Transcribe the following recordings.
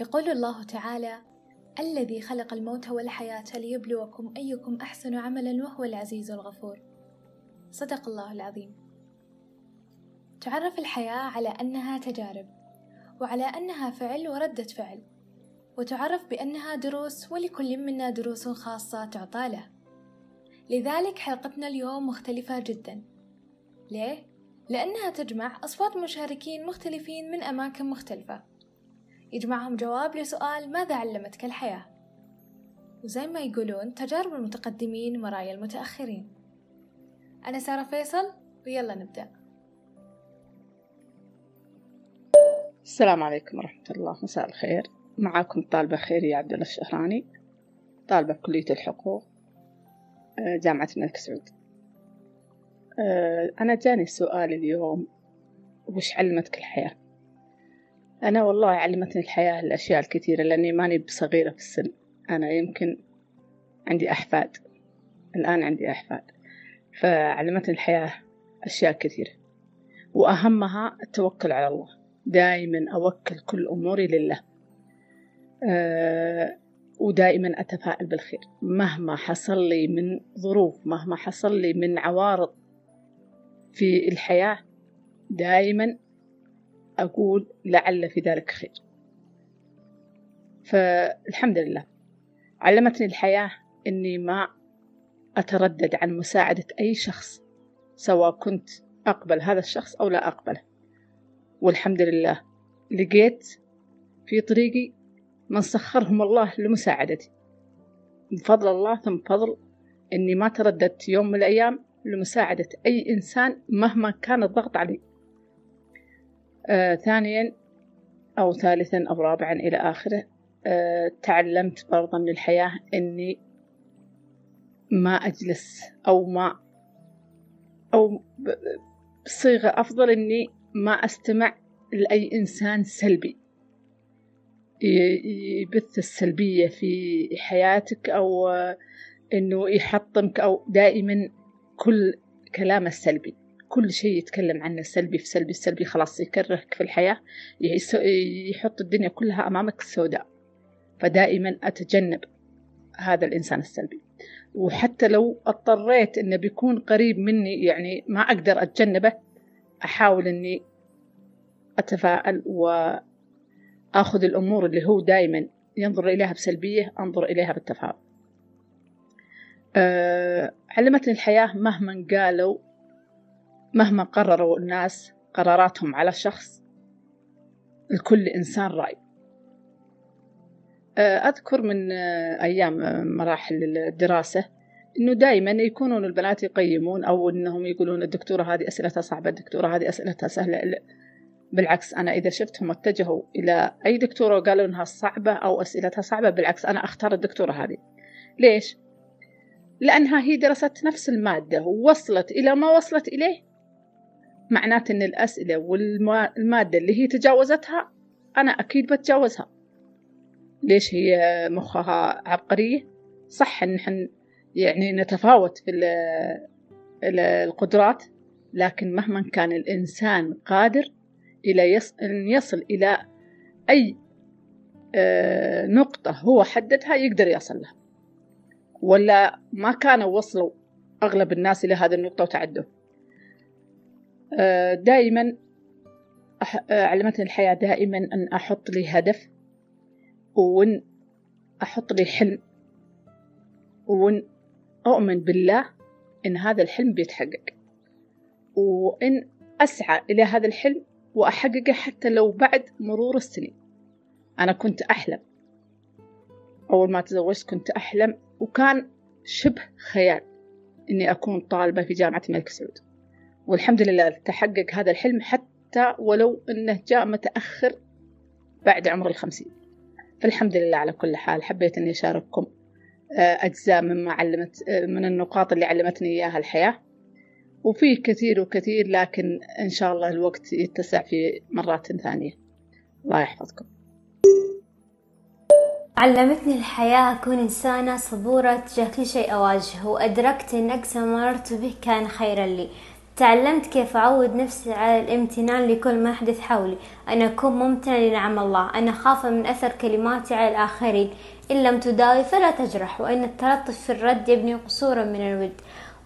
يقول الله تعالى الذي خلق الموت والحياة ليبلوكم أيكم أحسن عملا وهو العزيز الغفور. صدق الله العظيم. تعرف الحياة على أنها تجارب وعلى أنها فعل وردة فعل وتعرف بأنها دروس ولكل منا دروس خاصة تعطى له. لذلك حلقتنا اليوم مختلفة جدا. ليه؟ لأنها تجمع أصوات مشاركين مختلفين من أماكن مختلفة. يجمعهم جواب لسؤال ماذا علمتك الحياة؟ وزي ما يقولون تجارب المتقدمين مرايا المتأخرين. أنا سارة فيصل ويلا نبدأ. السلام عليكم ورحمة الله. مساء الخير. معاكم طالبة خيرية عبد الله الشهراني طالبة بكلية الحقوق جامعة الملك سعود. أنا جاني سؤال اليوم وش علمتك الحياة؟ أنا والله علمتني الحياة الأشياء الكثيرة لأني ماني بصغيرة في السن. أنا يمكن عندي أحفاد. الآن عندي أحفاد. فعلمتني الحياة أشياء كثيرة. وأهمها التوكل على الله. دائما أوكل كل أموري لله. أه ودائما أتفائل بالخير. مهما حصل لي من ظروف مهما حصل لي من عوارض في الحياة دائما أقول لعل في ذلك خير. فالحمد لله. علمتني الحياة أني ما أتردد عن مساعدة أي شخص سواء كنت أقبل هذا الشخص أو لا أقبله. والحمد لله لقيت في طريقي من سخرهم الله لمساعدتي. بفضل الله ثم فضل أني ما ترددت يوم من الأيام لمساعدة أي إنسان مهما كان الضغط عليه. آه ثانيا أو ثالثا أو رابعا إلى آخره آه تعلمت برضه من الحياة أني ما أجلس أو ما أو بصيغة أفضل أني ما أستمع لأي إنسان سلبي. يبث السلبية في حياتك أو إنه يحطمك أو دائما كل كلامه السلبي كل شيء يتكلم عنه سلبي في سلبي السلبي خلاص يكرهك في الحياة يحط الدنيا كلها أمامك سوداء. فدائما أتجنب هذا الإنسان السلبي. وحتى لو اضطريت إنه بيكون قريب مني يعني ما أقدر أتجنبه أحاول إني أتفائل وآخذ الأمور اللي هو دائما ينظر إليها بسلبية أنظر إليها بالتفاؤل. أه علمتني الحياة مهما قالوا مهما قرروا الناس قراراتهم على شخص لكل إنسان رأي أه أذكر من أيام مراحل الدراسة إنه دائما يكونون البنات يقيمون أو إنهم يقولون الدكتورة هذه أسئلتها صعبة الدكتورة هذه أسئلتها سهلة. بالعكس أنا إذا شفتهم اتجهوا إلى أي دكتورة وقالوا إنها صعبة أو أسئلتها صعبة بالعكس أنا أختار الدكتورة هذه. ليش؟ لأنها هي درست نفس المادة ووصلت إلى ما وصلت إليه معناته إن الأسئلة والمادة اللي هي تجاوزتها أنا أكيد بتجاوزها. ليش هي مخها عبقرية؟ صح إن نحن يعني نتفاوت في القدرات لكن مهما كان الإنسان قادر يص... أن يصل إلى أي نقطة هو حددها يقدر يصل لها. ولا ما كانوا وصلوا أغلب الناس إلى هذه النقطة وتعدوا. دائما علمتني الحياة دائما أن أحط لي هدف وأن أحط لي حلم وأن أؤمن بالله إن هذا الحلم بيتحقق. وإن أسعى إلى هذا الحلم وأحققه حتى لو بعد مرور السنين. أنا كنت أحلم. أول ما تزوجت كنت أحلم وكان شبه خيال إني أكون طالبة في جامعة الملك سعود. والحمد لله تحقق هذا الحلم حتى ولو أنه جاء متأخر بعد عمر الخمسين. فالحمد لله على كل حال. حبيت أني أشارككم أجزاء مما علمت من النقاط اللي علمتني إياها الحياة. وفي كثير وكثير لكن إن شاء الله الوقت يتسع في مرات ثانية. الله يحفظكم. علمتني الحياة أكون إنسانة صبورة تجاه كل شيء أواجهه وأدركت أن أقصى مررت به كان خيرا لي. تعلمت كيف أعود نفسي على الامتنان لكل ما يحدث حولي. أن أكون ممتنة لنعم الله. أن أخاف من أثر كلماتي على الآخرين. إن لم تداوي فلا تجرح وأن التلطف في الرد يبني قصورا من الود.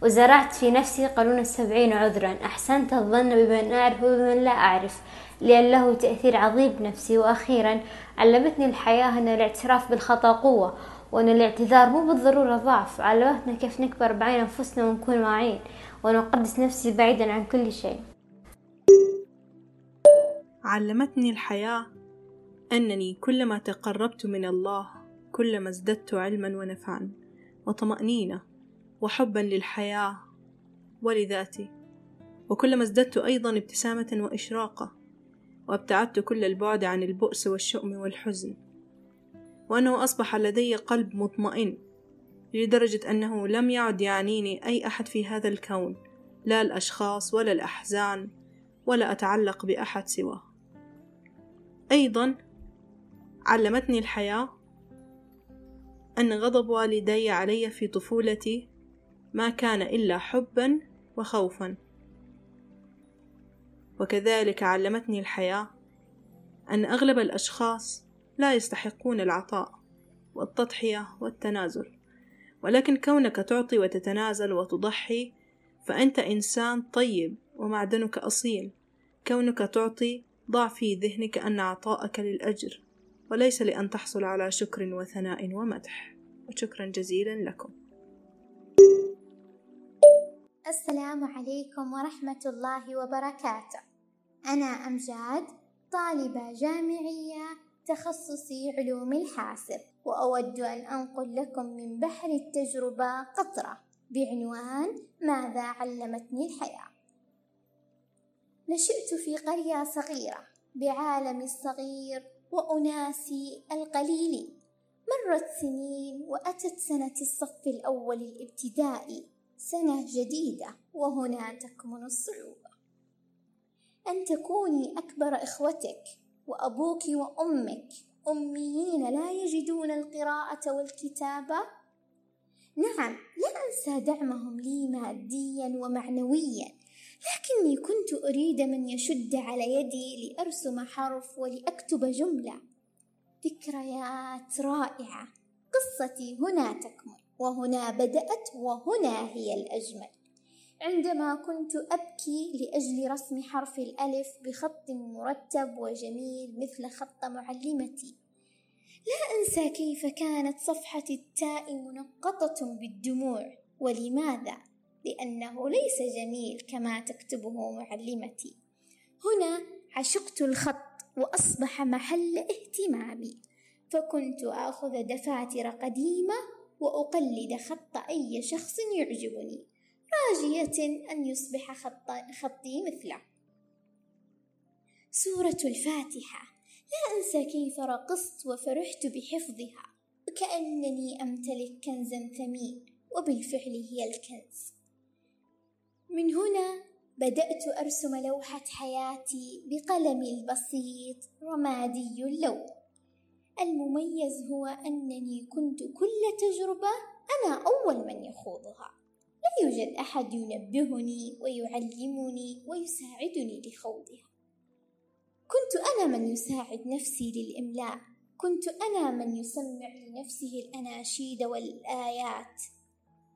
وزرعت في نفسي قانون السبعين عذرا. أحسنت الظن بمن أعرف وبمن لا أعرف لأن له تأثير عظيم بنفسي وأخيرا علمتني الحياة أن الاعتراف بالخطأ قوة. وأن الاعتذار مو بالضرورة ضعف. علمتنا كيف نكبر بعين أنفسنا ونكون واعيين وأن أقدس نفسي بعيدا عن كل شيء. علمتني الحياة أنني كلما تقربت من الله كلما ازددت علما ونفعا وطمأنينة وحبا للحياة ولذاتي. وكلما ازددت أيضا ابتسامة وإشراقة وأبتعدت كل البعد عن البؤس والشؤم والحزن. وأنه أصبح لدي قلب مطمئن لدرجة أنه لم يعد يعنيني أي أحد في هذا الكون لا الأشخاص ولا الأحزان ولا أتعلق بأحد سواه. أيضا علمتني الحياة أن غضب والدي علي في طفولتي ما كان إلا حبا وخوفا. وكذلك علمتني الحياة أن أغلب الأشخاص لا يستحقون العطاء والتضحية والتنازل. ولكن كونك تعطي وتتنازل وتضحي فأنت إنسان طيب ومعدنك أصيل. كونك تعطي ضع في ذهنك أن عطاءك للأجر وليس لأن تحصل على شكر وثناء ومدح. وشكرا جزيلا لكم. السلام عليكم ورحمة الله وبركاته. أنا أمجاد طالبة جامعية تخصصي علوم الحاسب وأود أن أنقل لكم من بحر التجربة قطرة بعنوان ماذا علمتني الحياة. نشأت في قرية صغيرة بعالمي الصغير وأناسي القليلين. مرت سنين وأتت سنة الصف الأول الابتدائي سنة جديدة وهنا تكمن الصعوبة. أن تكوني أكبر إخوتك. وأبوك وأمك أميين لا يجدون القراءة والكتابة؟ نعم لا أنسى دعمهم لي ماديا ومعنويا لكني كنت أريد من يشد على يدي لأرسم حرف ولأكتب جملة. ذكريات رائعة قصتي هنا تكمن وهنا بدأت وهنا هي الأجمل. عندما كنت أبكي لأجل رسم حرف الألف بخط مرتب وجميل مثل خط معلمتي. لا أنسى كيف كانت صفحة التاء منقطة بالدموع. ولماذا؟ لأنه ليس جميل كما تكتبه معلمتي. هنا عشقت الخط وأصبح محل اهتمامي. فكنت آخذ دفاتر قديمة وأقلد خط أي شخص يعجبني. راجية أن يصبح خط خطي مثله. سورة الفاتحة. لا أنسى كيف رقصت وفرحت بحفظها. وكأنني أمتلك كنزا ثمين وبالفعل هي الكنز. من هنا بدأت أرسم لوحة حياتي بقلمي البسيط رمادي اللون. المميز هو أنني كنت كل تجربة أنا أول من يخوضها. لا يوجد أحد ينبهني ويعلمني ويساعدني لخوضها. كنت أنا من يساعد نفسي للإملاء. كنت أنا من يسمع لنفسه الأناشيد والآيات.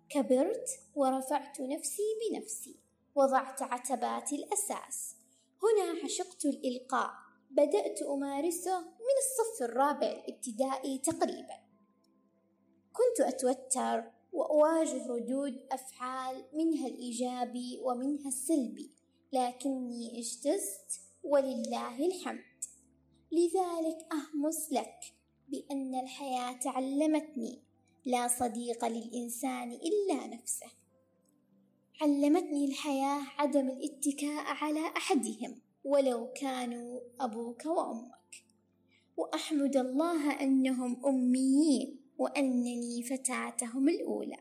كبرت ورفعت نفسي بنفسي. وضعت عتبات الأساس. هنا عشقت الإلقاء. بدأت أمارسه من الصف الرابع الابتدائي تقريبا. كنت أتوتر. وأواجه ردود أفعال منها الإيجابي ومنها السلبي لكني اجتزت ولله الحمد. لذلك أهمس لك بأن الحياة علمتني لا صديق للإنسان إلا نفسه. علمتني الحياة عدم الاتكاء على أحدهم ولو كانوا أبوك وأمك. وأحمد الله أنهم أميين. وأنني فتاتهم الأولى.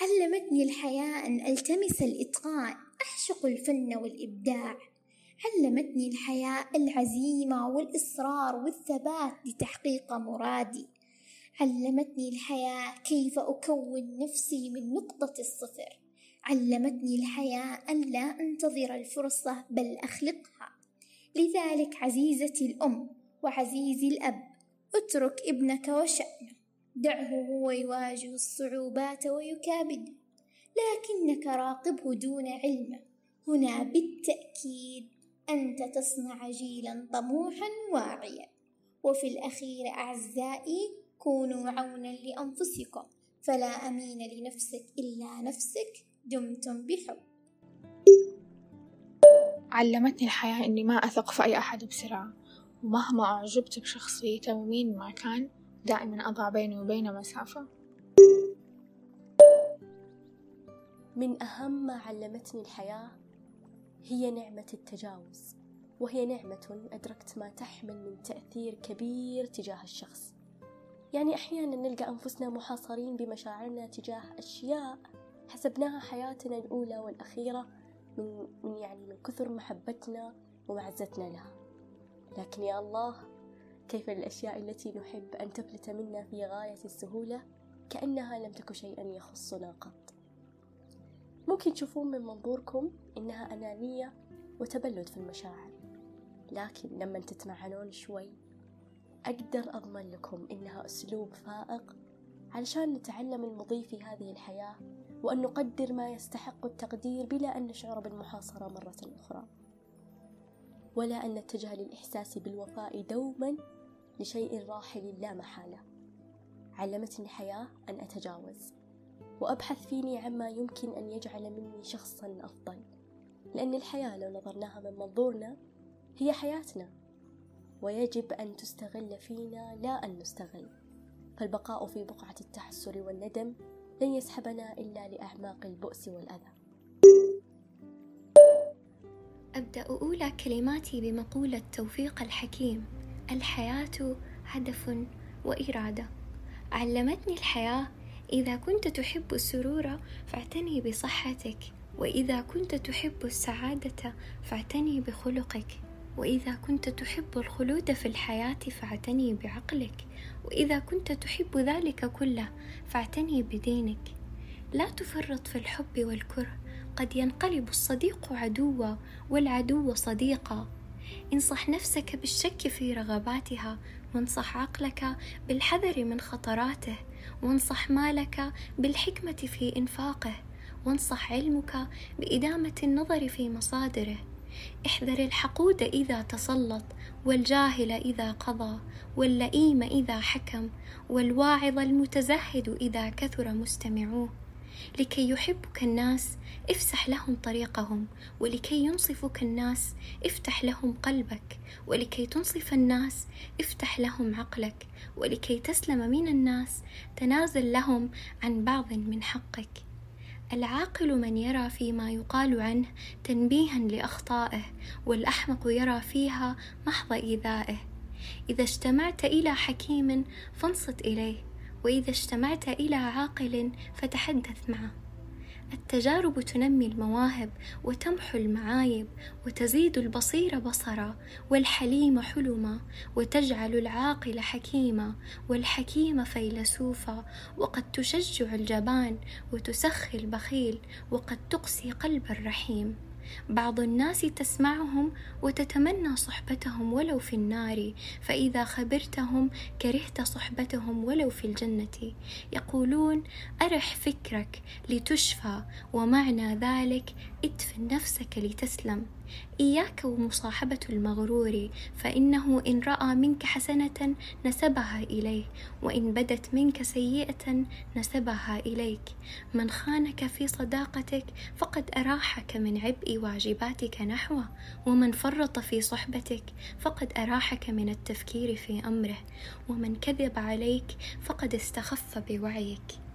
علمتني الحياة أن ألتمس الإتقان أعشق الفن والإبداع. علمتني الحياة العزيمة والإصرار والثبات لتحقيق مرادي. علمتني الحياة كيف أكون نفسي من نقطة الصفر. علمتني الحياة أن لا أنتظر الفرصة بل أخلقها. لذلك عزيزتي الأم وعزيزي الأب اترك ابنك وشأنه. دعه هو يواجه الصعوبات ويكابد لكنك راقبه دون علمه هنا بالتأكيد أنت تصنع جيلا طموحا واعيا. وفي الأخير أعزائي كونوا عونا لأنفسكم فلا أمين لنفسك إلا نفسك دمتم بحب. علمتني الحياة إني ما أثق في أي أحد بسرعة ومهما أعجبت بشخصيته ومين ما كان دائما أضع بيني وبينه مسافة. من أهم ما علمتني الحياة هي نعمة التجاوز وهي نعمة أدركت ما تحمل من تأثير كبير تجاه الشخص. يعني أحيانا نلقى أنفسنا محاصرين بمشاعرنا تجاه أشياء حسبناها حياتنا الأولى والأخيرة من, يعني من كثر محبتنا ومعزتنا لها. لكن يا الله كيف الأشياء التي نحب أن تفلت منا في غاية السهولة؟ كأنها لم تكن شيئا يخصنا قط. ممكن تشوفون من منظوركم إنها أنانية وتبلد في المشاعر. لكن لما تتمعنون شوي أقدر أضمن لكم إنها أسلوب فائق علشان نتعلم المضي في هذه الحياة وأن نقدر ما يستحق التقدير بلا أن نشعر بالمحاصرة مرة أخرى. ولا أن نتجه للإحساس بالوفاء دوما لشيء راحل لا محالة. علمتني الحياة أن أتجاوز وأبحث فيني عما يمكن أن يجعل مني شخصا أفضل. لأن الحياة لو نظرناها من منظورنا هي حياتنا ويجب أن تستغل فينا لا أن نستغل. فالبقاء في بقعة التحسر والندم لن يسحبنا إلا لأعماق البؤس والأذى. أبدأ أولى كلماتي بمقولة توفيق الحكيم. الحياة هدف وإرادة. علمتني الحياة إذا كنت تحب السرور فاعتني بصحتك وإذا كنت تحب السعادة فاعتني بخلقك وإذا كنت تحب الخلود في الحياة فاعتني بعقلك وإذا كنت تحب ذلك كله فاعتني بدينك. لا تفرط في الحب والكره قد ينقلب الصديق عدوا والعدو صديقا. انصح نفسك بالشك في رغباتها وانصح عقلك بالحذر من خطراته وانصح مالك بالحكمة في إنفاقه وانصح علمك بإدامة النظر في مصادره. احذر الحقود إذا تسلط والجاهل إذا قضى واللئيم إذا حكم والواعظ المتزهد إذا كثر مستمعوه. لكي يحبك الناس افسح لهم طريقهم. ولكي ينصفك الناس افتح لهم قلبك. ولكي تنصف الناس افتح لهم عقلك. ولكي تسلم من الناس تنازل لهم عن بعض من حقك. العاقل من يرى فيما يقال عنه تنبيها لأخطائه والأحمق يرى فيها محض إيذائه. إذا اجتمعت إلى حكيم فانصت إليه. وإذا اجتمعت إلى عاقل فتحدث معه. التجارب تنمي المواهب وتمحو المعايب وتزيد البصير بصرا والحليم حلما وتجعل العاقل حكيما والحكيم فيلسوفا وقد تشجع الجبان وتسخي البخيل وقد تقسي قلب الرحيم. بعض الناس تسمعهم وتتمنى صحبتهم ولو في النار فإذا خبرتهم كرهت صحبتهم ولو في الجنة. يقولون أرح فكرك لتشفى ومعنى ذلك ادفن نفسك لتسلم. إياك ومصاحبة المغرور فإنه إن رأى منك حسنة نسبها إليه وإن بدت منك سيئة نسبها إليك. من خانك في صداقتك فقد أراحك من عبء واجباتك نحوه ومن فرط في صحبتك فقد أراحك من التفكير في أمره ومن كذب عليك فقد استخف بوعيك.